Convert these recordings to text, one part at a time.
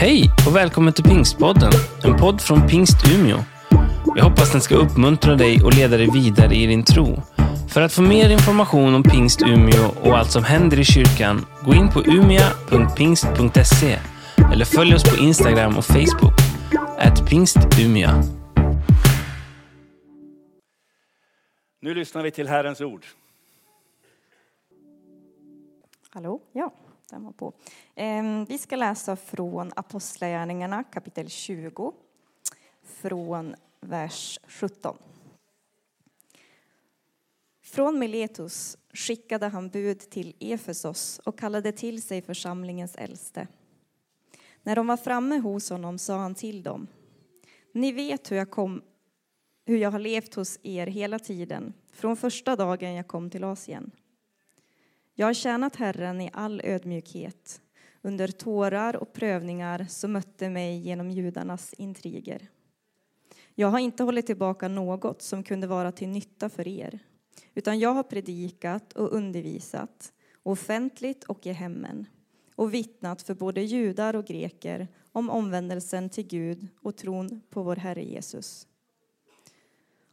Hej och välkommen till Pingstpodden, en podd från Pingst Umeå. Jag hoppas den ska uppmuntra dig och leda dig vidare i din tro. För att få mer information om Pingst Umeå och allt som händer i kyrkan, gå in på umia.pingst.se eller följ oss på Instagram och Facebook, at pingstumia. Nu lyssnar vi till Herrens ord. Hallå? Ja, den var på. Ehm, vi ska läsa från Apostlagärningarna kapitel 20, från vers 17. Från Miletus skickade han bud till Efesos och kallade till sig församlingens äldste. När de var framme hos honom sa han till dem. Ni vet hur jag, kom, hur jag har levt hos er hela tiden, från första dagen jag kom till Asien. Jag har tjänat Herren i all ödmjukhet under tårar och prövningar som mötte mig genom judarnas intriger. Jag har inte hållit tillbaka något som kunde vara till nytta för er, utan jag har predikat och undervisat offentligt och i hemmen och vittnat för både judar och greker om omvändelsen till Gud och tron på vår Herre Jesus.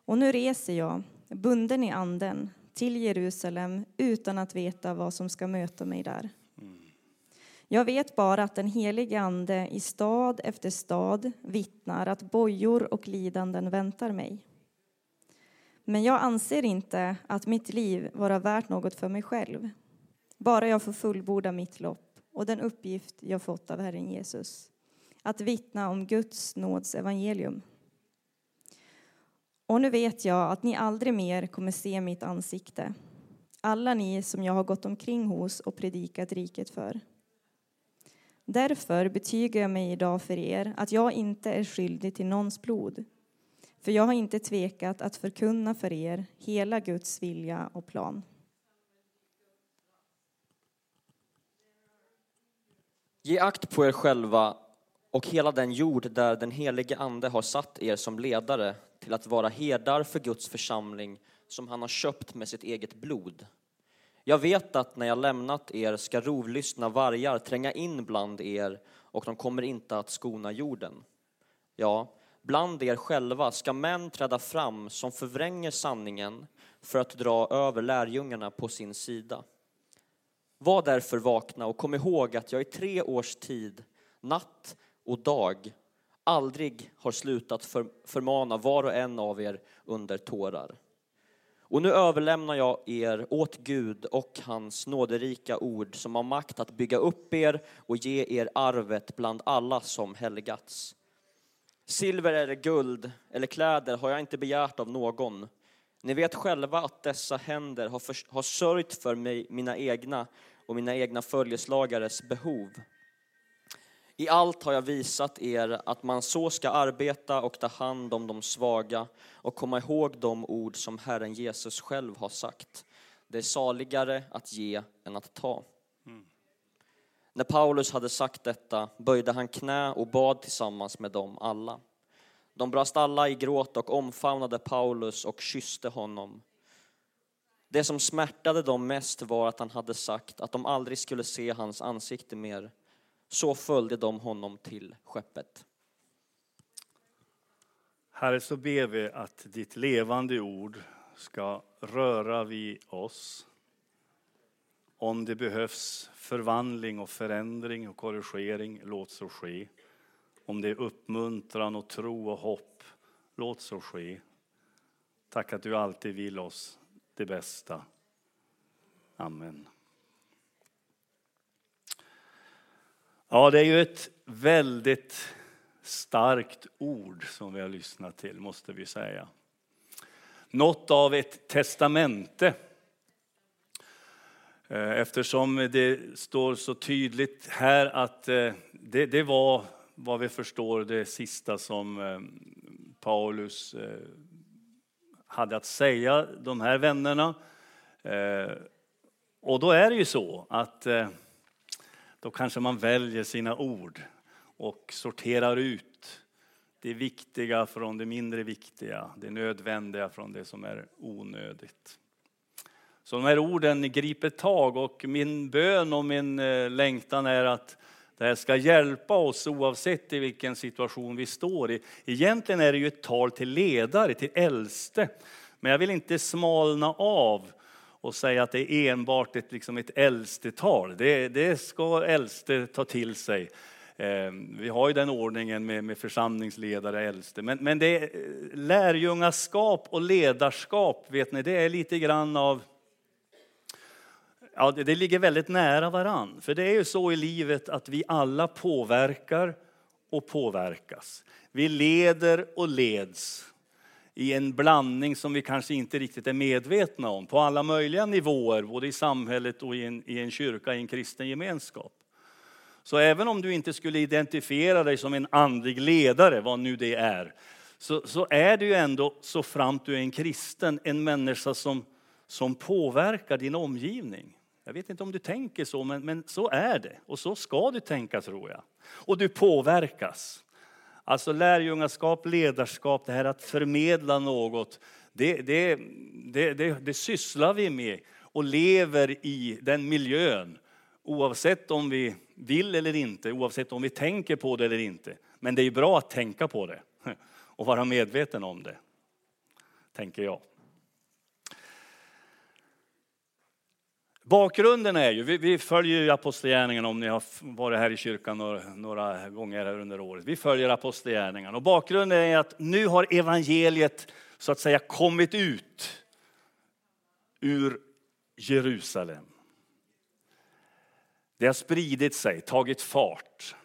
Och nu reser jag, bunden i anden, till Jerusalem utan att veta vad som ska möta mig där. Jag vet bara att den helige Ande i stad efter stad vittnar att bojor och lidanden väntar mig. Men jag anser inte att mitt liv vara värt något för mig själv. Bara jag får fullborda mitt lopp och den uppgift jag fått av Herren Jesus. Att vittna om Guds nåds evangelium. Och nu vet jag att ni aldrig mer kommer se mitt ansikte. Alla ni som jag har gått omkring hos och predikat riket för. Därför betygar jag mig idag för er att jag inte är skyldig till någons blod. För jag har inte tvekat att förkunna för er hela Guds vilja och plan. Ge akt på er själva och hela den jord där den helige Ande har satt er som ledare till att vara herdar för Guds församling som han har köpt med sitt eget blod. Jag vet att när jag lämnat er ska rovlystna vargar tränga in bland er och de kommer inte att skona jorden. Ja, bland er själva ska män träda fram som förvränger sanningen för att dra över lärjungarna på sin sida. Var därför vakna och kom ihåg att jag i tre års tid, natt och dag, aldrig har slutat för, förmana var och en av er under tårar. Och nu överlämnar jag er åt Gud och hans nåderika ord som har makt att bygga upp er och ge er arvet bland alla som helgats. Silver eller guld eller kläder har jag inte begärt av någon. Ni vet själva att dessa händer har, för, har sörjt för mig, mina egna och mina egna följeslagares behov. I allt har jag visat er att man så ska arbeta och ta hand om de svaga och komma ihåg de ord som Herren Jesus själv har sagt. Det är saligare att ge än att ta. När Paulus hade sagt detta böjde han knä och bad tillsammans med dem alla. De brast alla i gråt och omfamnade Paulus och kysste honom. Det som smärtade dem mest var att han hade sagt att de aldrig skulle se hans ansikte mer. Så följde de honom till skeppet. Herre, så ber vi att ditt levande ord ska röra vid oss. Om det behövs förvandling och förändring och korrigering, låt så ske. Om det är uppmuntran och tro och hopp, låt så ske. Tack att du alltid vill oss det bästa. Amen. Ja, det är ju ett väldigt starkt ord som vi har lyssnat till, måste vi säga. Något av ett testamente. Eh, eftersom det står så tydligt här att eh, det, det var vad vi förstår det sista som eh, Paulus hade att säga de här vännerna. Och då är det ju så att då kanske man väljer sina ord och sorterar ut det viktiga från det mindre viktiga, det nödvändiga från det som är onödigt. Så de här orden griper tag och min bön och min eh, längtan är att Det här ska hjälpa oss oavsett i vilken situation vi står i. Egentligen är det ju ett tal till ledare, till äldste. Men jag vill inte smalna av och säga att det är enbart ett, liksom ett äldstetal. Det, det ska äldste ta till sig. Eh, vi har ju den ordningen med, med församlingsledare, äldste. Men, men det eh, lärjungaskap och ledarskap, vet ni, det är lite grann av Ja, det, det ligger väldigt nära varann. För det är ju så i livet att vi alla påverkar och påverkas. Vi leder och leds i en blandning som vi kanske inte riktigt är medvetna om på alla möjliga nivåer, både i samhället och i en, i en kyrka, i en kristen gemenskap. Så även om du inte skulle identifiera dig som en andlig ledare, vad nu det är, så, så är du ju ändå, så framt du är en kristen, en människa som, som påverkar din omgivning. Jag vet inte om du tänker så, men, men så är det. Och så ska du tänka, tror jag. Och du påverkas. Alltså lärjungaskap, ledarskap, det här att förmedla något, det, det, det, det, det sysslar vi med och lever i den miljön. Oavsett om vi vill eller inte, oavsett om vi tänker på det eller inte. Men det är bra att tänka på det och vara medveten om det, tänker jag. Bakgrunden är ju, vi, vi följer Apostlagärningarna om ni har varit här i kyrkan några, några gånger här under året. Vi följer Apostlagärningarna och bakgrunden är att nu har evangeliet så att säga kommit ut ur Jerusalem. Det har spridit sig, tagit fart.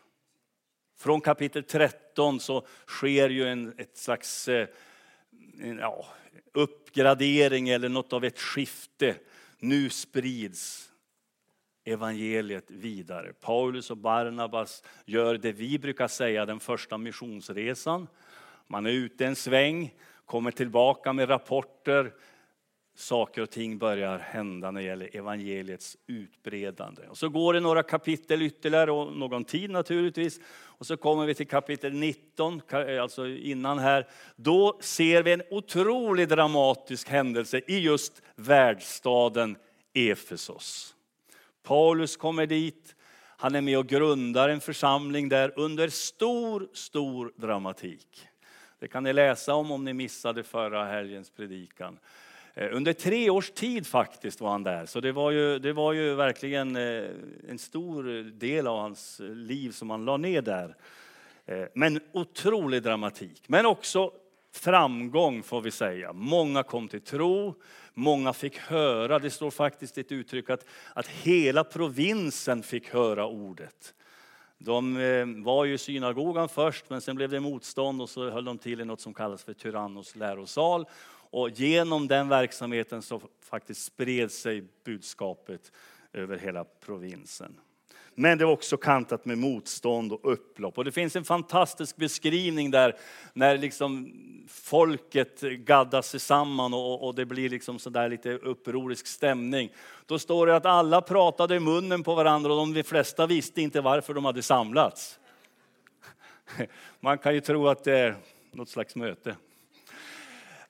Från kapitel 13 så sker ju en ett slags eh, en, ja, uppgradering eller något av ett skifte nu sprids evangeliet vidare. Paulus och Barnabas gör det vi brukar säga den första missionsresan. Man är ute en sväng, kommer tillbaka med rapporter. Saker och ting börjar hända när det gäller evangeliets utbredande. Och så går det några kapitel ytterligare och någon tid naturligtvis. Och så kommer vi till kapitel 19, alltså innan här. Då ser vi en otroligt dramatisk händelse i just världsstaden Efesos. Paulus kommer dit, han är med och grundar en församling där under stor, stor dramatik. Det kan ni läsa om om ni missade förra helgens predikan. Eh, under tre års tid faktiskt var han där, så det var ju, det var ju verkligen eh, en stor del av hans liv som han la ner där. Eh, men otrolig dramatik, men också framgång får vi säga. Många kom till tro, många fick höra. Det står faktiskt ett uttryck att, att hela provinsen fick höra ordet. De var ju i synagogan först, men sen blev det motstånd och så höll de till i något som kallas för Tyrannos lärosal. Och genom den verksamheten så faktiskt spred sig budskapet över hela provinsen. Men det var också kantat med motstånd och upplopp. Och det finns en fantastisk beskrivning där när liksom folket gaddas sig samman och, och det blir liksom så där lite upprorisk stämning. Då står det att alla pratade i munnen på varandra och de flesta visste inte varför de hade samlats. Man kan ju tro att det är något slags möte.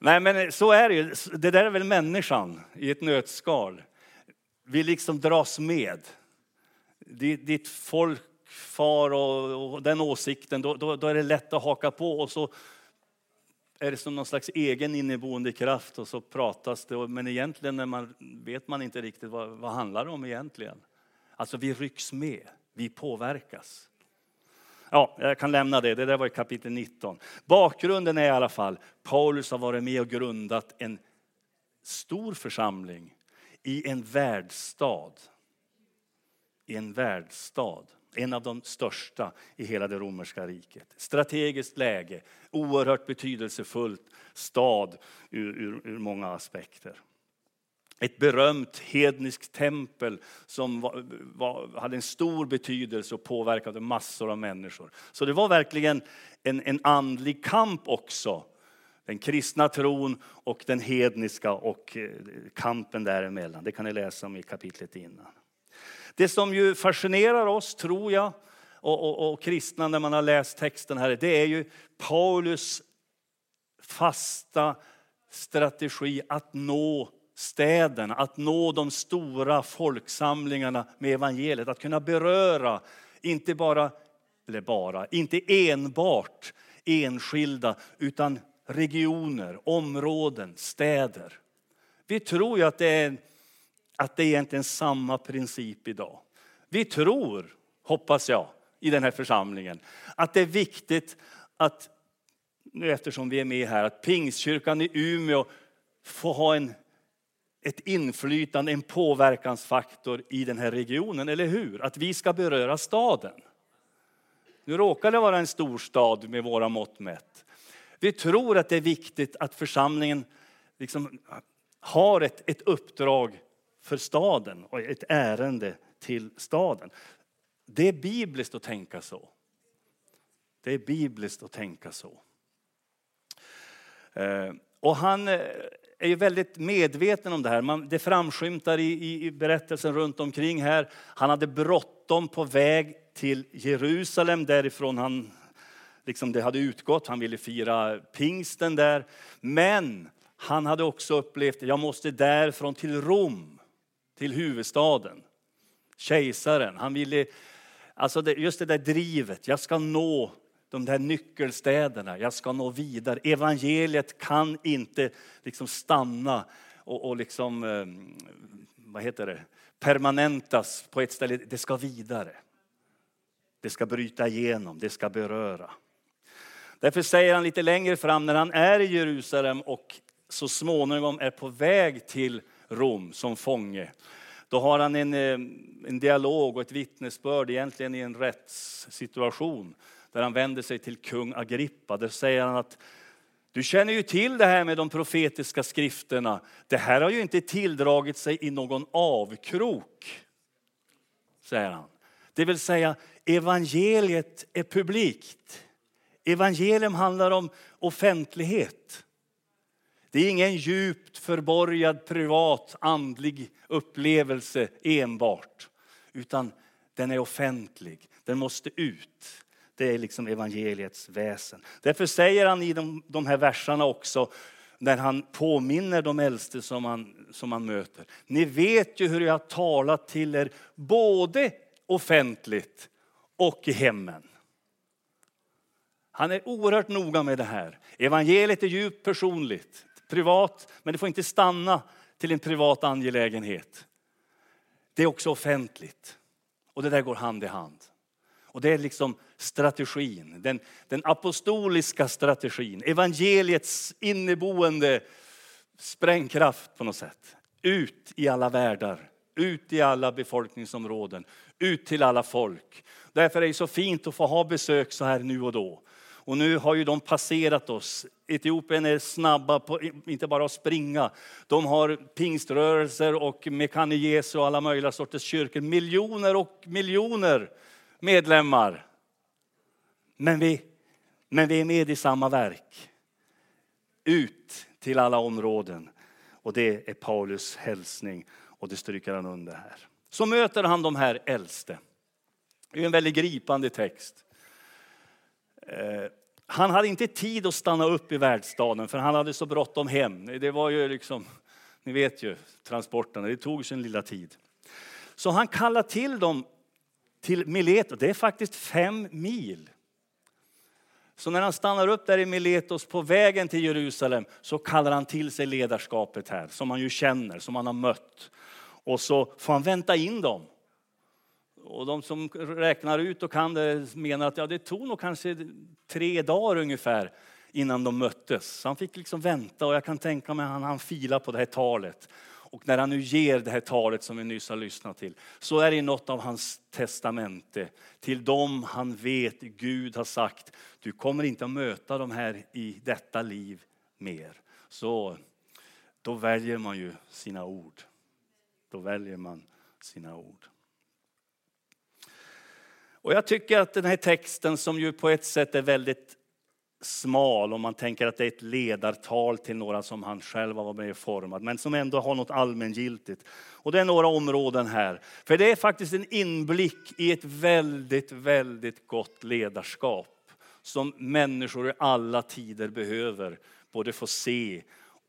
Nej, men så är det ju. Det där är väl människan i ett nötskal. Vi liksom dras med. Ditt folk far och, och den åsikten, då, då, då, är det lätt att haka på och så är det som någon slags egen inneboende kraft och så pratas det. Men egentligen när man, vet man inte riktigt vad, vad handlar det om egentligen. Alltså vi rycks med, vi påverkas. Ja, jag kan lämna det. Det där var i kapitel 19. Bakgrunden är i alla fall, Paulus har varit med och grundat en stor församling i en världsstad. I en världsstad. En av de största i hela det romerska riket. Strategiskt läge, oerhört betydelsefullt stad ur, ur, ur många aspekter ett berömt hedniskt tempel som var, var, hade en stor betydelse och påverkade massor av människor. Så det var verkligen en, en andlig kamp också. Den kristna tron och den hedniska och eh, kampen däremellan. Det kan ni läsa om i kapitlet innan. Det som ju fascinerar oss, tror jag, och, och, och kristna när man har läst texten här, det är ju Paulus fasta strategi att nå städerna, att nå de stora folksamlingarna med evangeliet, att kunna beröra Inte bara, eller bara, inte enbart enskilda, utan regioner, områden, städer. Vi tror ju att det är, att det är egentligen samma princip idag. Vi tror, hoppas jag, i den här församlingen, att det är viktigt att, nu eftersom vi är med här, att Pingstkyrkan i Umeå får ha en, ett inflytande, en påverkansfaktor i den här regionen, eller hur? Att vi ska beröra staden. Nu råkar det vara en storstad med våra mått mätt. Vi tror att det är viktigt att församlingen liksom har ett, ett uppdrag för staden och ett ärende till staden. Det är bibliskt att tänka så. Det är bibliskt att tänka så. Eh, och han eh, är ju väldigt medveten om det här. Man, det framskymtar i, i, berättelsen runt omkring här. Han hade bråttom på väg till Jerusalem därifrån han liksom det hade utgått. Han ville fira pingsten där. Men han hade också upplevt att jag måste därifrån till Rom, till huvudstaden. Kejsaren. Han ville, alltså det, just det där drivet, jag ska nå de där nyckelstäderna, jag ska nå vidare. Evangeliet kan inte liksom stanna och, och liksom, eh, vad heter det, permanentas på ett ställe. Det ska vidare. Det ska bryta igenom, det ska beröra. Därför säger han lite längre fram när han är i Jerusalem och så småningom är på väg till Rom som fånge. Då har han en, eh, en dialog och ett vittnesbörd egentligen i en rättssituation där han vänder sig till kung Agrippa. Där säger han att du känner ju till det här med de profetiska skrifterna. Det här har ju inte tilldragit sig i någon avkrok, säger han. Det vill säga, evangeliet är publikt. Evangelium handlar om offentlighet. Det är ingen djupt förborgad privat andlig upplevelse enbart, utan den är offentlig. Den måste ut. Det är liksom evangeliets väsen. Därför säger han i de, de här verserna också, när han påminner de äldste som han, som han möter. Ni vet ju hur jag har talat till er, både offentligt och i hemmen. Han är oerhört noga med det här. Evangeliet är djupt personligt, privat, men det får inte stanna till en privat angelägenhet. Det är också offentligt. Och det där går hand i hand. Och det är liksom strategin, den, den apostoliska strategin, evangeliets inneboende sprängkraft på något sätt. Ut i alla världar, ut i alla befolkningsområden, ut till alla folk. Därför är det så fint att få ha besök så här nu och då. Och nu har ju de passerat oss. Etiopien är snabba, på, inte bara att springa. De har pingströrelser och Mekane Jesu och alla möjliga sorters kyrkor. Miljoner och miljoner medlemmar. Men vi, men vi är med i samma verk. Ut till alla områden. Och det är Paulus hälsning och det stryker han under här. Så möter han de här äldste. Det är en väldigt gripande text. Eh, han hade inte tid att stanna upp i världsstaden för han hade så bråttom hem. Det var ju liksom, ni vet ju, transporterna, det tog sin lilla tid. Så han kallar till dem till Mileto, det är faktiskt fem mil. Så när han stannar upp där i Miletos på vägen till Jerusalem så kallar han till sig ledarskapet här, som han ju känner, som han har mött. Och så får han vänta in dem. Och de som räknar ut och kan det menar att ja, det tog nog kanske tre dagar ungefär innan de möttes. Så han fick liksom vänta och jag kan tänka mig att han, han filar på det här talet. Och när han nu ger det här talet som vi nyss har lyssnat till så är det något av hans testamente till dem han vet Gud har sagt du kommer inte att möta de här i detta liv mer. Så då väljer man ju sina ord. Då väljer man sina ord. Och jag tycker att den här texten som ju på ett sätt är väldigt smal om man tänker att det är ett ledartal till några som han själv har varit med och format, men som ändå har något allmängiltigt. Och det är några områden här. För det är faktiskt en inblick i ett väldigt, väldigt gott ledarskap som människor i alla tider behöver både få se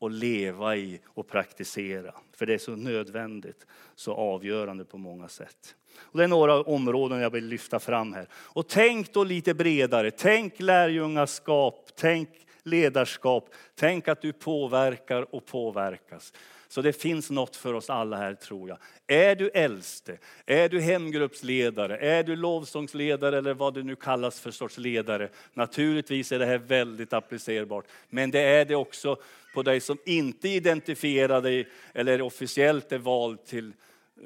och leva i och praktisera. För det är så nödvändigt, så avgörande på många sätt. Och det är några områden jag vill lyfta fram här. Och tänk då lite bredare. Tänk lärjungaskap, tänk ledarskap. Tänk att du påverkar och påverkas. Så det finns något för oss alla här tror jag. Är du äldste, är du hemgruppsledare, är du lovsångsledare eller vad du nu kallas för sorts ledare. Naturligtvis är det här väldigt applicerbart. Men det är det också på dig som inte identifierar dig eller officiellt är vald till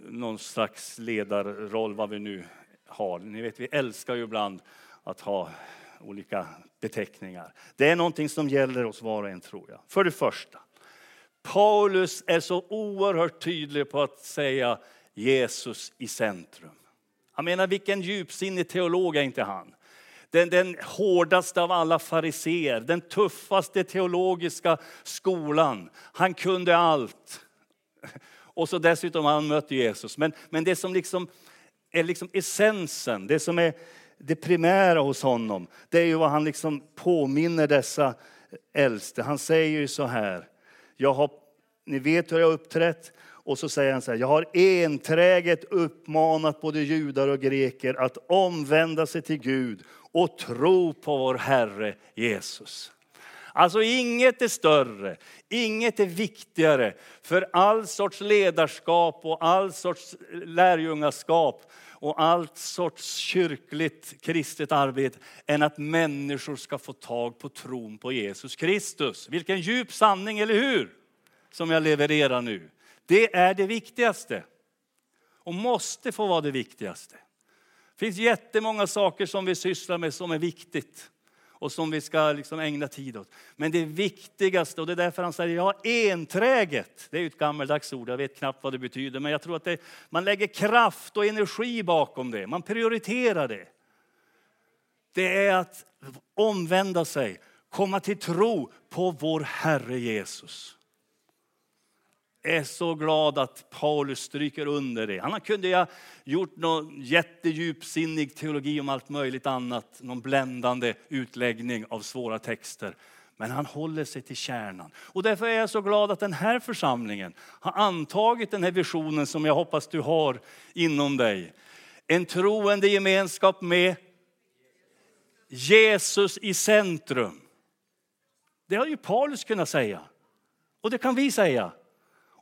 någon slags ledarroll, vad vi nu har. Ni vet, vi älskar ju ibland att ha olika beteckningar. Det är någonting som gäller oss var och en tror jag. För det första, Paulus är så oerhört tydlig på att säga Jesus i centrum. Jag menar vilken djupsinnig teolog är inte han? Den, den hårdaste av alla fariseer, den tuffaste teologiska skolan. Han kunde allt. Och så dessutom han mötte Jesus. Men, men det som liksom är liksom essensen, det som är det primära hos honom, det är ju vad han liksom påminner dessa äldste. Han säger ju så här, jag har, ni vet hur jag har uppträtt. Och så säger han så här, jag har enträget uppmanat både judar och greker att omvända sig till Gud och tro på vår Herre Jesus. Alltså inget är större, inget är viktigare för all sorts ledarskap och all sorts lärjungaskap och allt sorts kyrkligt kristet arbete än att människor ska få tag på tron på Jesus Kristus. Vilken djup sanning, eller hur? Som jag levererar nu. Det är det viktigaste och måste få vara det viktigaste. Det finns jättemånga saker som vi sysslar med som är viktigt och som vi ska liksom ägna tid åt. Men det viktigaste, och det är därför han säger ja, enträget. Det är ett gammaldags ord, jag vet knappt vad det betyder. Men jag tror att det, man lägger kraft och energi bakom det. Man prioriterar det. Det är att omvända sig, komma till tro på vår Herre Jesus är så glad att Paulus stryker under det. Han kunde ha gjort någon jättedjupsinnig teologi om allt möjligt annat, någon bländande utläggning av svåra texter. Men han håller sig till kärnan. Och därför är jag så glad att den här församlingen har antagit den här visionen som jag hoppas du har inom dig. En troende gemenskap med Jesus i centrum. Det har ju Paulus kunnat säga. Och det kan vi säga.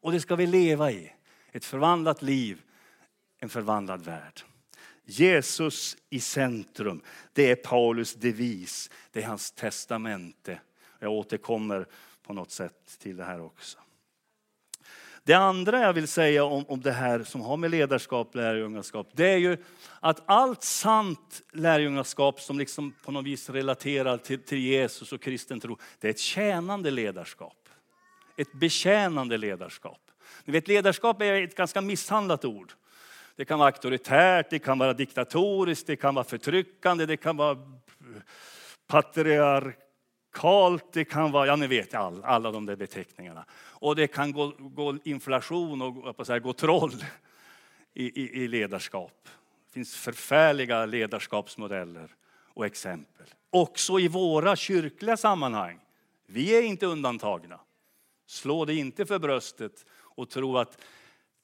Och det ska vi leva i. Ett förvandlat liv, en förvandlad värld. Jesus i centrum, det är Paulus devis, det är hans testamente. Jag återkommer på något sätt till det här också. Det andra jag vill säga om, om det här som har med ledarskap och lärjungaskap, det är ju att allt sant lärjungaskap som liksom på något vis relaterar till, till Jesus och kristen tro, det är ett tjänande ledarskap ett betjänande ledarskap. Ni vet, ledarskap är ett ganska misshandlat ord. Det kan vara auktoritärt, det kan vara diktatoriskt, det kan vara förtryckande, det kan vara patriarkalt, det kan vara, ja ni vet all, alla de där beteckningarna. Och det kan gå, gå inflation och så här, gå troll i, i, i ledarskap. Det finns förfärliga ledarskapsmodeller och exempel. Också i våra kyrkliga sammanhang. Vi är inte undantagna. Slå dig inte för bröstet och tro att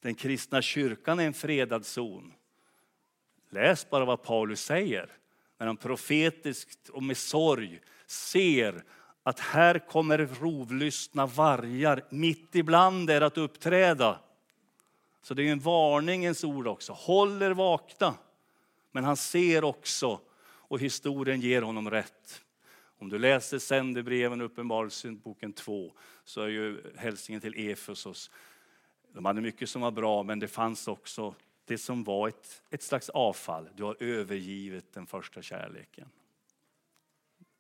den kristna kyrkan är en fredad zon. Läs bara vad Paulus säger när han profetiskt och med sorg ser att här kommer rovlystna vargar mitt ibland er att uppträda. Så det är en varningens ord också. Håll er vakna. Men han ser också, och historien ger honom rätt. Om du läser sändebreven, Uppenbarelseboken 2, så är ju hälsningen till Efesos. De hade mycket som var bra, men det fanns också det som var ett, ett slags avfall. Du har övergivit den första kärleken.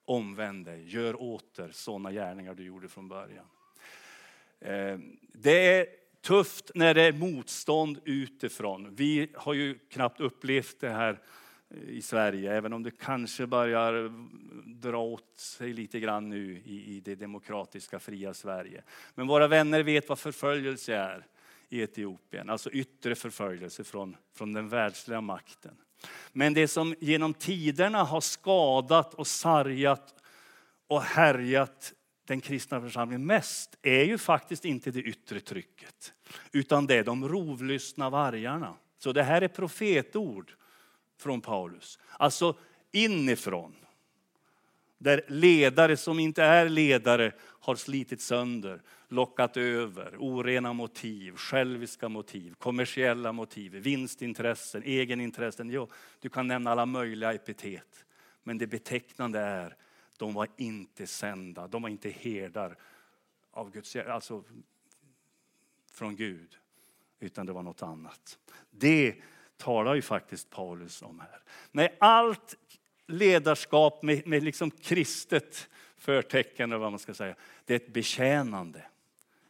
Omvänd dig, gör åter sådana gärningar du gjorde från början. Eh, det är tufft när det är motstånd utifrån. Vi har ju knappt upplevt det här i Sverige, även om det kanske börjar dra åt sig lite grann nu i, i det demokratiska fria Sverige. Men våra vänner vet vad förföljelse är i Etiopien, alltså yttre förföljelse från, från den världsliga makten. Men det som genom tiderna har skadat och sargat och härjat den kristna församlingen mest är ju faktiskt inte det yttre trycket, utan det är de rovlystna vargarna. Så det här är profetord från Paulus. Alltså inifrån. Där ledare som inte är ledare har slitit sönder, lockat över, orena motiv, själviska motiv, kommersiella motiv, vinstintressen, egenintressen. Jo, du kan nämna alla möjliga epitet. Men det betecknande är, de var inte sända, de var inte herdar av Guds, alltså från Gud, utan det var något annat. Det talar ju faktiskt Paulus om här. Nej, allt ledarskap med, med liksom kristet förtecken, eller vad man ska säga, det är ett betjänande.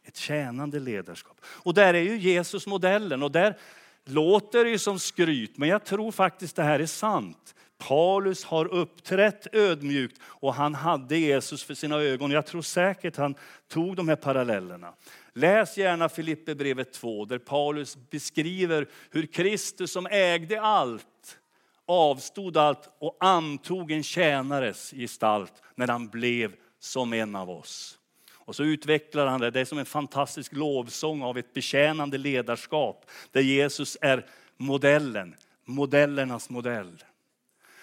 Ett tjänande ledarskap. Och där är ju Jesus modellen och där låter det ju som skryt, men jag tror faktiskt det här är sant. Paulus har uppträtt ödmjukt och han hade Jesus för sina ögon. Jag tror säkert han tog de här parallellerna. Läs gärna Filipperbrevet 2 där Paulus beskriver hur Kristus som ägde allt avstod allt och antog en tjänares gestalt när han blev som en av oss. Och så utvecklar han det. Det är som en fantastisk lovsång av ett betjänande ledarskap där Jesus är modellen, modellernas modell.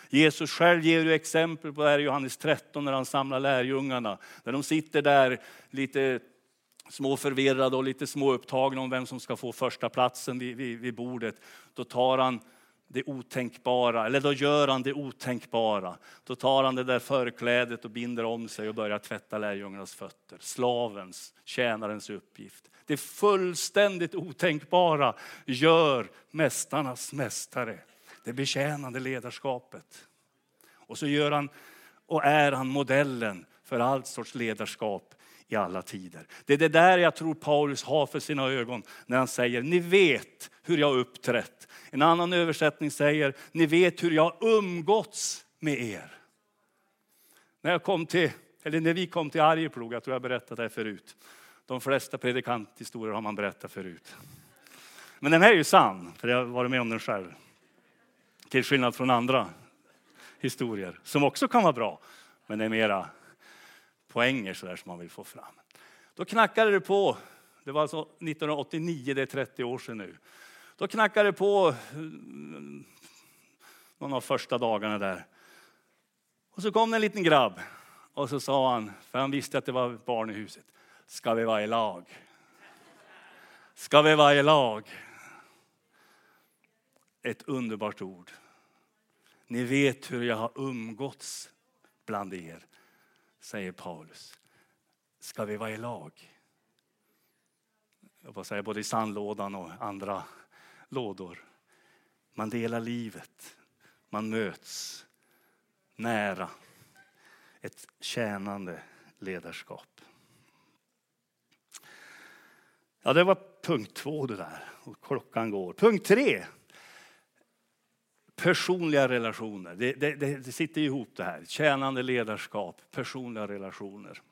Jesus själv ger ju exempel på det här i Johannes 13 när han samlar lärjungarna. När de sitter där lite små förvirrade och lite små upptagna om vem som ska få första platsen vid, vid, vid bordet. Då tar han det otänkbara, eller då gör han det otänkbara. Då tar han det där förklädet och binder om sig och börjar tvätta lärjungarnas fötter. Slavens, tjänarens uppgift. Det fullständigt otänkbara gör mästarnas mästare. Det betjänande ledarskapet. Och så gör han och är han modellen för allt sorts ledarskap i alla tider. Det är det där jag tror Paulus har för sina ögon när han säger, ni vet hur jag uppträtt. En annan översättning säger, ni vet hur jag umgåtts med er. När, jag kom till, eller när vi kom till Arjeplog, jag tror jag berättat det här förut. De flesta predikanthistorier har man berättat förut. Men den här är ju sann, för jag har varit med om den själv. Till skillnad från andra historier, som också kan vara bra, men det är mera poänger så där som man vill få fram. Då knackade det på, det var alltså 1989, det är 30 år sedan nu. Då knackade det på eh, någon av första dagarna där. Och så kom det en liten grabb och så sa han, för han visste att det var barn i huset, ska vi vara i lag? Ska vi vara i lag? Ett underbart ord. Ni vet hur jag har umgåtts bland er säger Paulus. Ska vi vara i lag? Jag säga både i sandlådan och andra lådor. Man delar livet, man möts nära. Ett tjänande ledarskap. Ja, det var punkt två det där. Och klockan går. Punkt tre personliga relationer. Det, det, det, sitter ihop det här. Tjänande ledarskap, personliga relationer.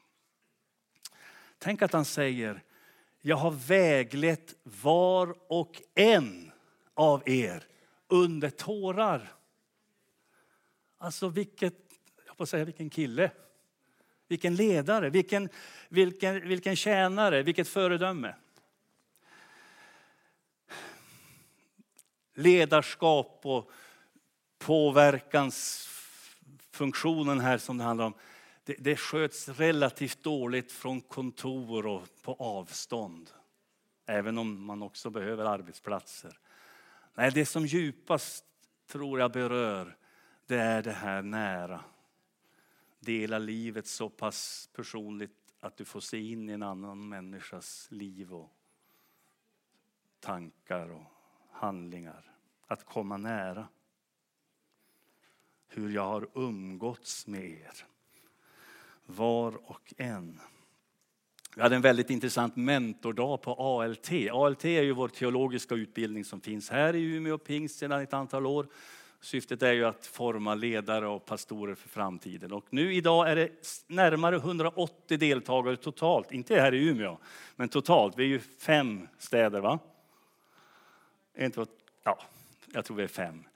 Tänk att han säger, jag har väglett var och en av er under tårar. Alltså vilket, jag får säga vilken kille. Vilken ledare, vilken, vilken, vilken tjänare, vilket föredöme. Ledarskap och påverkansfunktionen här som det handlar om, det, det sköts relativt dåligt från kontor och på avstånd. Även om man också behöver arbetsplatser. Nej, det som djupast tror jag berör, det är det här nära. Dela livet så pass personligt att du får se in i en annan människas liv och tankar och handlingar. Att komma nära hur jag har umgåtts med er. Var och en. Vi hade en väldigt intressant mentordag på ALT. ALT är ju vår teologiska utbildning som finns här i Umeå Pingst sedan ett antal år. Syftet är ju att forma ledare och pastorer för framtiden. Och nu idag är det närmare 180 deltagare totalt, inte här i Umeå, men totalt. Vi är ju fem städer va? Inte, ja, jag tror vi är fem.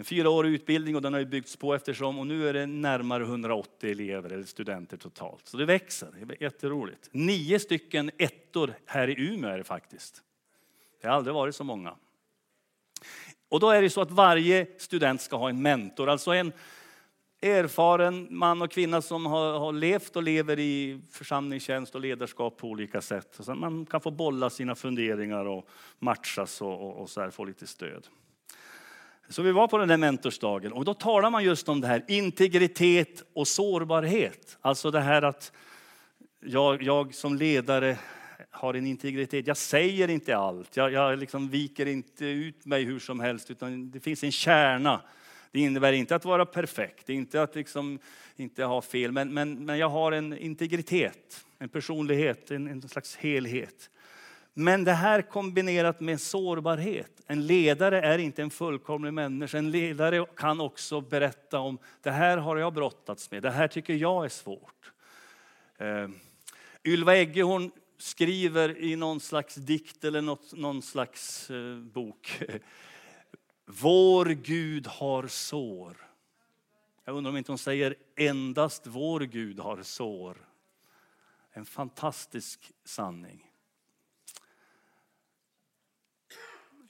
En fyraårig utbildning och den har ju byggts på eftersom och nu är det närmare 180 elever eller studenter totalt. Så det växer, det är jätteroligt. Nio stycken ettor här i Umeå är det faktiskt. Det har aldrig varit så många. Och då är det så att varje student ska ha en mentor, alltså en erfaren man och kvinna som har, har levt och lever i församlingstjänst och ledarskap på olika sätt. Så man kan få bolla sina funderingar och matchas och, och, och så här, få lite stöd. Så vi var på den där mentorsdagen och då talar man just om det här integritet och sårbarhet. Alltså det här att jag, jag som ledare har en integritet. Jag säger inte allt. Jag, jag liksom viker inte ut mig hur som helst utan det finns en kärna. Det innebär inte att vara perfekt, inte att liksom inte ha fel, men, men, men jag har en integritet, en personlighet, en, en slags helhet. Men det här kombinerat med sårbarhet. En ledare är inte en fullkomlig människa. En ledare kan också berätta om det här har jag brottats med, det här tycker jag är svårt. Eh, Ylva Egge hon skriver i någon slags dikt eller något, någon slags eh, bok. Vår Gud har sår. Jag undrar om inte hon säger endast vår Gud har sår. En fantastisk sanning.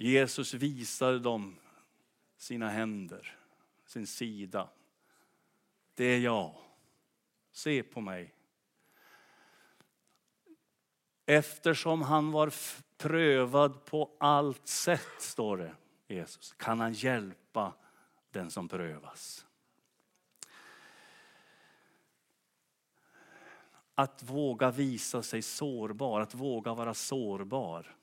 Jesus visade dem sina händer, sin sida. Det är jag. Se på mig. Eftersom han var prövad på allt sätt, står det, Jesus, kan han hjälpa den som prövas. Att våga visa sig sårbar, att våga vara sårbar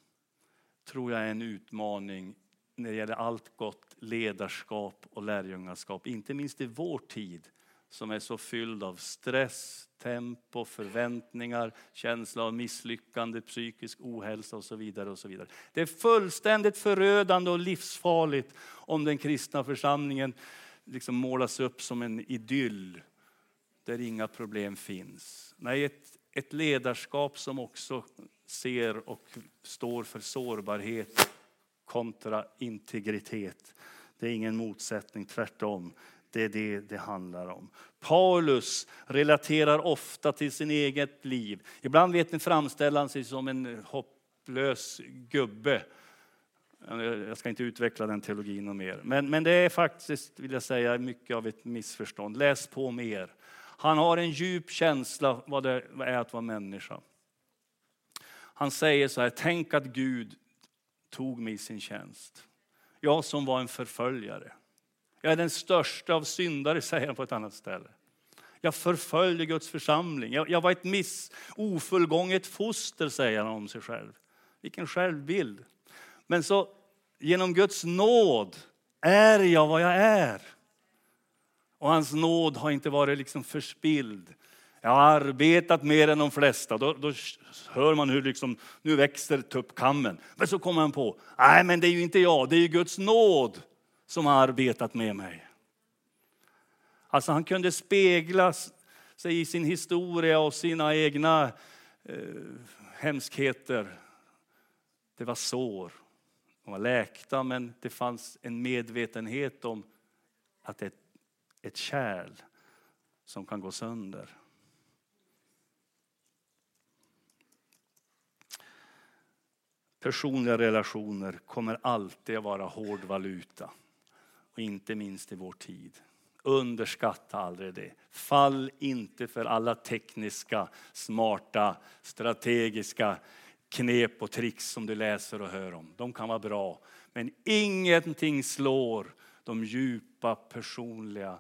tror jag är en utmaning när det gäller allt gott ledarskap och lärjungaskap. Inte minst i vår tid som är så fylld av stress, tempo, förväntningar, känsla av misslyckande, psykisk ohälsa och så vidare. och så vidare. Det är fullständigt förödande och livsfarligt om den kristna församlingen liksom målas upp som en idyll där inga problem finns. Nej, ett, ett ledarskap som också ser och står för sårbarhet kontra integritet. Det är ingen motsättning, tvärtom. Det är det det handlar om. Paulus relaterar ofta till sin eget liv. Ibland vet ni framställer han sig som en hopplös gubbe. Jag ska inte utveckla den teologin mer. Men, men det är faktiskt, vill jag säga, mycket av ett missförstånd. Läs på mer. Han har en djup känsla vad det är att vara människa. Han säger så här, tänk att Gud tog mig i sin tjänst. Jag som var en förföljare. Jag är den största av syndare, säger han på ett annat ställe. Jag förföljde Guds församling. Jag, jag var ett miss, ofullgånget foster, säger han om sig själv. Vilken självbild. Men så genom Guds nåd är jag vad jag är. Och hans nåd har inte varit liksom förspild. Jag har arbetat mer än de flesta. Då, då hör man hur liksom, nu växer tuppkammen. Men så kommer han på, nej men det är ju inte jag, det är ju Guds nåd som har arbetat med mig. Alltså han kunde spegla sig i sin historia och sina egna eh, hemskheter. Det var sår, de var läkta men det fanns en medvetenhet om att det är ett, ett kärl som kan gå sönder. Personliga relationer kommer alltid att vara hård valuta. Och inte minst i vår tid. Underskatta aldrig det. Fall inte för alla tekniska, smarta, strategiska knep och tricks som du läser och hör om. De kan vara bra. Men ingenting slår de djupa personliga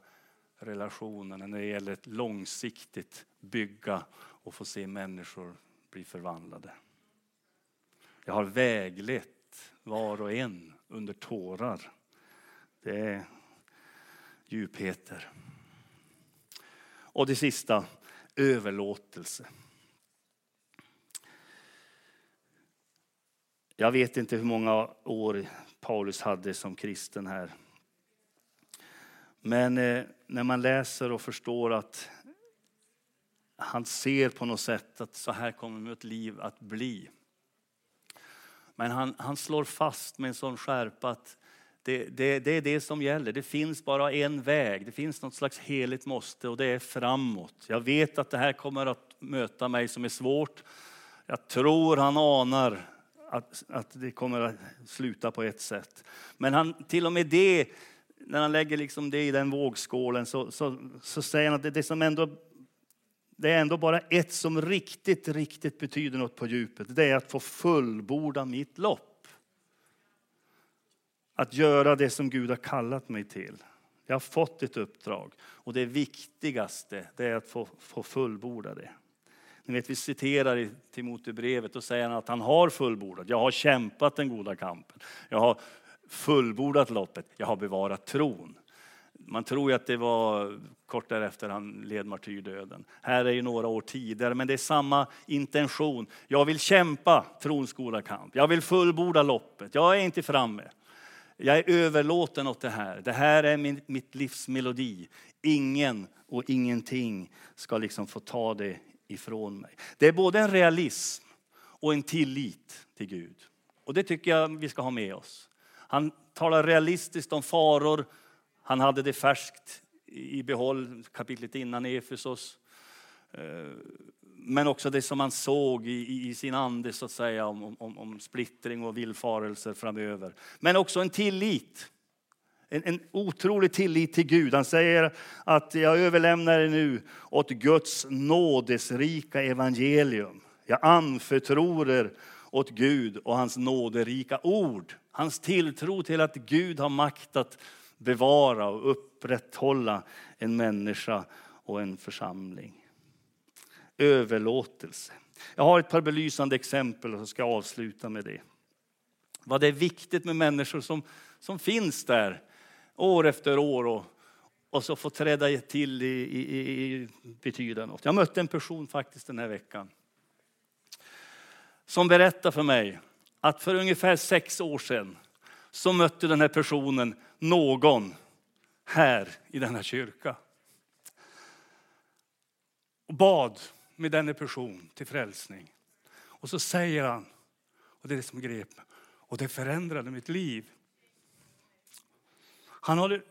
relationerna när det gäller att långsiktigt bygga och få se människor bli förvandlade. Jag har väglett var och en under tårar. Det är djupheter. Och det sista, överlåtelse. Jag vet inte hur många år Paulus hade som kristen här. Men eh, när man läser och förstår att han ser på något sätt att så här kommer mitt liv att bli. Men han, han slår fast med en sån skärpa att det, det, det är det som gäller. Det finns bara en väg. Det finns något slags heligt måste och det är framåt. Jag vet att det här kommer att möta mig som är svårt. Jag tror han anar att, att det kommer att sluta på ett sätt. Men han, till och med det, när han lägger liksom det i den vågskålen så, så, så säger han att det, det, som ändå, det är ändå bara ett som riktigt, riktigt betyder något på djupet. Det är att få fullborda mitt lopp. Att göra det som Gud har kallat mig till. Jag har fått ett uppdrag och det viktigaste det är att få, få fullborda det. Ni vet, vi citerar i Timotebrevet och säger att han har fullbordat. Jag har kämpat den goda kampen. Jag har fullbordat loppet. Jag har bevarat tron. Man tror ju att det var kort därefter han led martyrdöden. Här är ju några år tidigare, men det är samma intention. Jag vill kämpa trons goda kamp. Jag vill fullborda loppet. Jag är inte framme. Jag är överlåten åt det här. Det här är min, mitt livs melodi. Ingen och ingenting ska liksom få ta det ifrån mig. Det är både en realism och en tillit till Gud. Och det tycker jag vi ska ha med oss. Han talar realistiskt om faror. Han hade det färskt i behåll kapitlet innan i Efesos. Eh, men också det som han såg i, i sin ande så att säga om, om, om splittring och villfarelser framöver. Men också en tillit. En, en otrolig tillit till Gud. Han säger att jag överlämnar det nu åt Guds nådesrika evangelium. Jag anförtror er åt Gud och hans nåderika ord. Hans tilltro till att Gud har makt att bevara och upprätthålla en människa och en församling. Överlåtelse. Jag har ett par belysande exempel och ska avsluta med det. Vad det är viktigt med människor som, som finns där år efter år och, och så får träda till i, i, i betyda något. Jag mötte en person faktiskt den här veckan som berättade för mig att för ungefär sex år sedan så mötte den här personen någon här i denna kyrka. Och bad med denna person till frälsning. Och så säger han, och det är det som grep och det förändrade mitt liv. Han hade,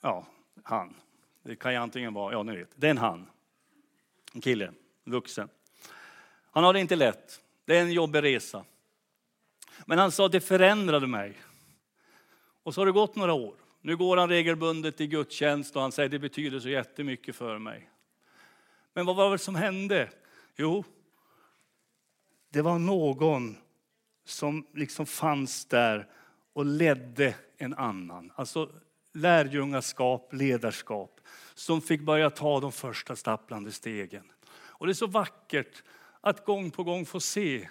ja, han. Det kan ju antingen vara, ja ni vet, det är en han. En kille, vuxen. Han har det inte lätt. Det är en jobbig resa. Men han sa, det förändrade mig. Och så har det gått några år. Nu går han regelbundet i gudstjänst och han säger, det betyder så jättemycket för mig. Men vad var det som hände? Jo, det var någon som liksom fanns där och ledde en annan. Alltså lärjungaskap, ledarskap som fick börja ta de första stapplande stegen. Och det är så vackert att gång på gång få se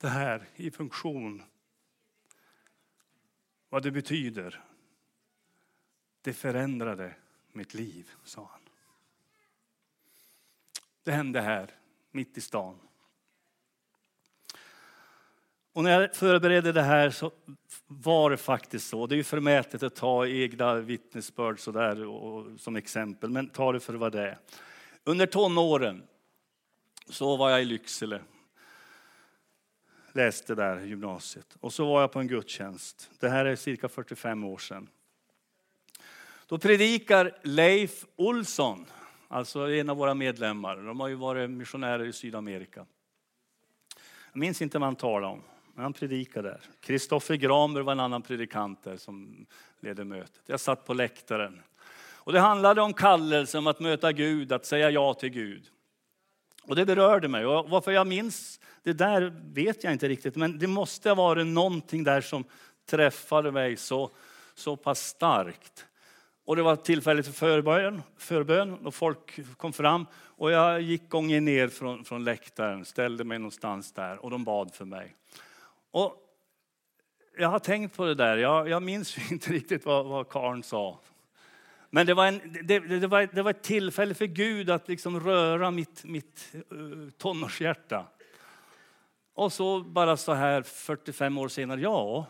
det här i funktion. Vad det betyder. Det förändrade mitt liv, sa han. Det hände här, mitt i stan. Och när jag förberedde det här så var det faktiskt så. Det är ju förmätet att ta egna vittnesbörd så där, och, som exempel, men ta det för vad det är. Under tonåren så var jag i Lycksele. Läste där i gymnasiet. Och så var jag på en gudstjänst. Det här är cirka 45 år sedan. Då predikar Leif Olsson, alltså en av våra medlemmar. De har ju varit missionärer i Sydamerika. Jag minns inte vad han talade om. Men han predikade där. Kristoffer Gramer var en annan predikant där som ledde mötet. Jag satt på läktaren. Och det handlade om kallelse, om att möta Gud, att säga ja till Gud. Och det berörde mig. Och varför jag minns det där vet jag inte riktigt, men det måste ha varit någonting där som träffade mig så, så pass starkt. Och det var tillfälle för förbön, förbön och folk kom fram. Och jag gick gången ner från, från läktaren, ställde mig någonstans där och de bad för mig. Och jag har tänkt på det där. Jag, jag minns inte riktigt vad, vad Karn sa. Men det var, en, det, det, var, det var ett tillfälle för Gud att liksom röra mitt, mitt eh, tonårshjärta. Och så bara så här 45 år senare, ja,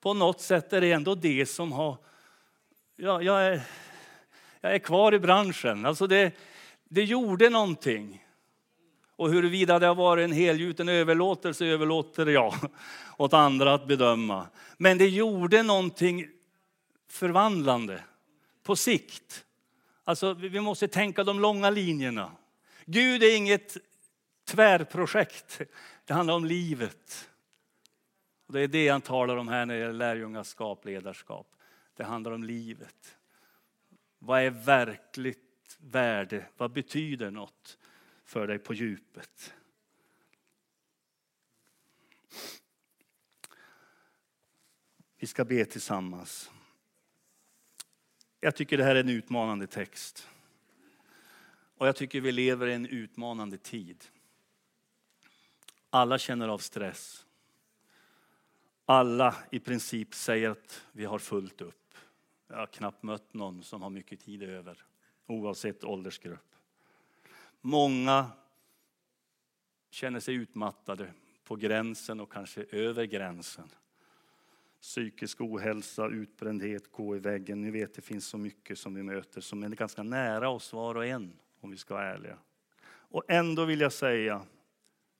på något sätt är det ändå det som har... Ja, jag, är, jag är kvar i branschen. Alltså det, det gjorde någonting. Och huruvida det har varit en helgjuten överlåtelse överlåter jag åt andra att bedöma. Men det gjorde någonting förvandlande på sikt. Alltså, vi måste tänka de långa linjerna. Gud är inget tvärprojekt. Det handlar om livet. Och det är det han talar om här när det gäller lärjungaskap, ledarskap. Det handlar om livet. Vad är verkligt värde? Vad betyder något för dig på djupet? Vi ska be tillsammans. Jag tycker det här är en utmanande text. Och jag tycker vi lever i en utmanande tid. Alla känner av stress. Alla i princip säger att vi har fullt upp. Jag har knappt mött någon som har mycket tid över, oavsett åldersgrupp. Många känner sig utmattade på gränsen och kanske över gränsen. Psykisk ohälsa, utbrändhet, gå i väggen. Ni vet, det finns så mycket som vi möter som är ganska nära oss var och en, om vi ska vara ärliga. Och ändå vill jag säga,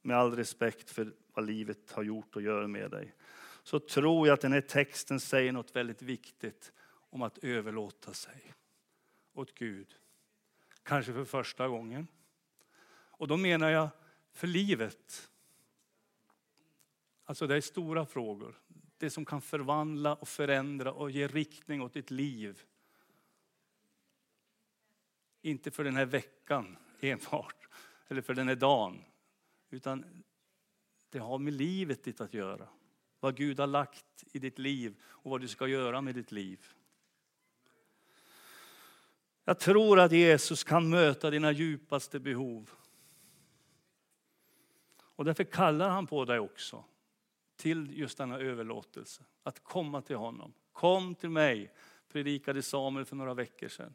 med all respekt för vad livet har gjort och gör med dig, så tror jag att den här texten säger något väldigt viktigt om att överlåta sig åt Gud. Kanske för första gången. Och då menar jag för livet. Alltså det är stora frågor. Det som kan förvandla och förändra och ge riktning åt ditt liv. Inte för den här veckan enbart, eller för den här dagen. Utan det har med livet ditt att göra. Vad Gud har lagt i ditt liv och vad du ska göra med ditt liv. Jag tror att Jesus kan möta dina djupaste behov. Och därför kallar han på dig också till just denna överlåtelse. Att komma till honom. Kom till mig, predikade Samuel för några veckor sedan.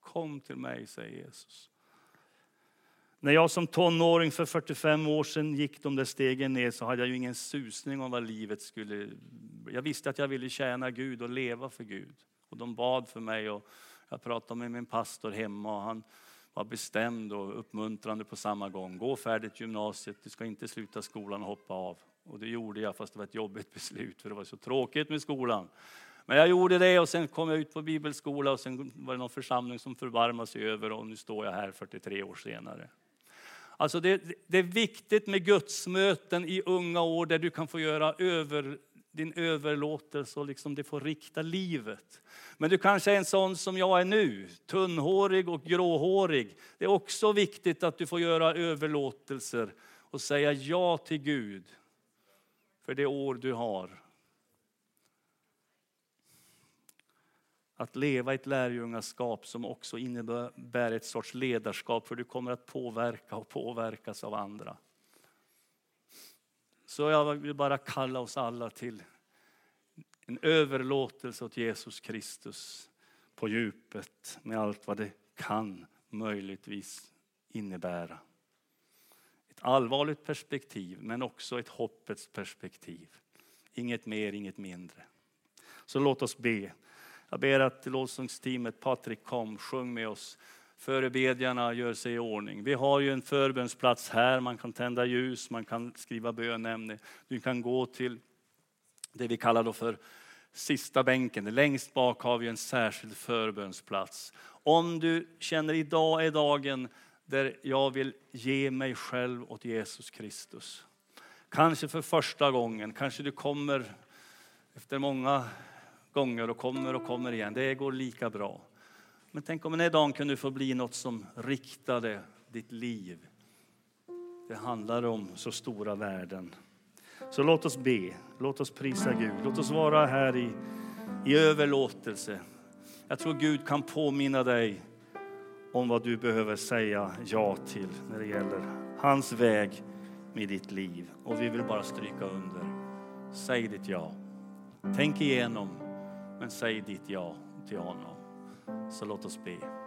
Kom till mig, säger Jesus. När jag som tonåring för 45 år sedan gick de där stegen ner så hade jag ju ingen susning om vad livet skulle... Jag visste att jag ville tjäna Gud och leva för Gud. Och de bad för mig och jag pratade med min pastor hemma och han var bestämd och uppmuntrande på samma gång. Gå färdigt gymnasiet, du ska inte sluta skolan och hoppa av. Och det gjorde jag fast det var ett jobbigt beslut för det var så tråkigt med skolan. Men jag gjorde det och sen kom jag ut på bibelskola och sen var det någon församling som förbarmade sig över och nu står jag här 43 år senare. Alltså det, det, är viktigt med gudsmöten i unga år där du kan få göra över, din överlåtelse och liksom det får rikta livet. Men du kanske är en sån som jag är nu, tunnhårig och gråhårig. Det är också viktigt att du får göra överlåtelser och säga ja till Gud för det år du har. Att leva ett lärjungaskap som också innebär ett sorts ledarskap för du kommer att påverka och påverkas av andra. Så jag vill bara kalla oss alla till en överlåtelse åt Jesus Kristus på djupet med allt vad det kan möjligtvis innebära. Ett allvarligt perspektiv men också ett hoppets perspektiv. Inget mer, inget mindre. Så låt oss be. Jag ber att lovsångsteamet Patrik kom, sjung med oss. Förebedjarna gör sig i ordning. Vi har ju en förbönsplats här, man kan tända ljus, man kan skriva bönämne. Du kan gå till det vi kallar då för sista bänken. Längst bak har vi en särskild förbönsplats. Om du känner idag är dagen där jag vill ge mig själv åt Jesus Kristus. Kanske för första gången, kanske du kommer efter många gånger och kommer och kommer igen. Det går lika bra. Men tänk om den här dagen kunde få bli något som riktade ditt liv. Det handlar om så stora värden. Så låt oss be, låt oss prisa Gud, låt oss vara här i, i överlåtelse. Jag tror Gud kan påminna dig om vad du behöver säga ja till när det gäller hans väg med ditt liv. Och vi vill bara stryka under. Säg ditt ja. Tänk igenom, men säg ditt ja till honom. Så låt oss be.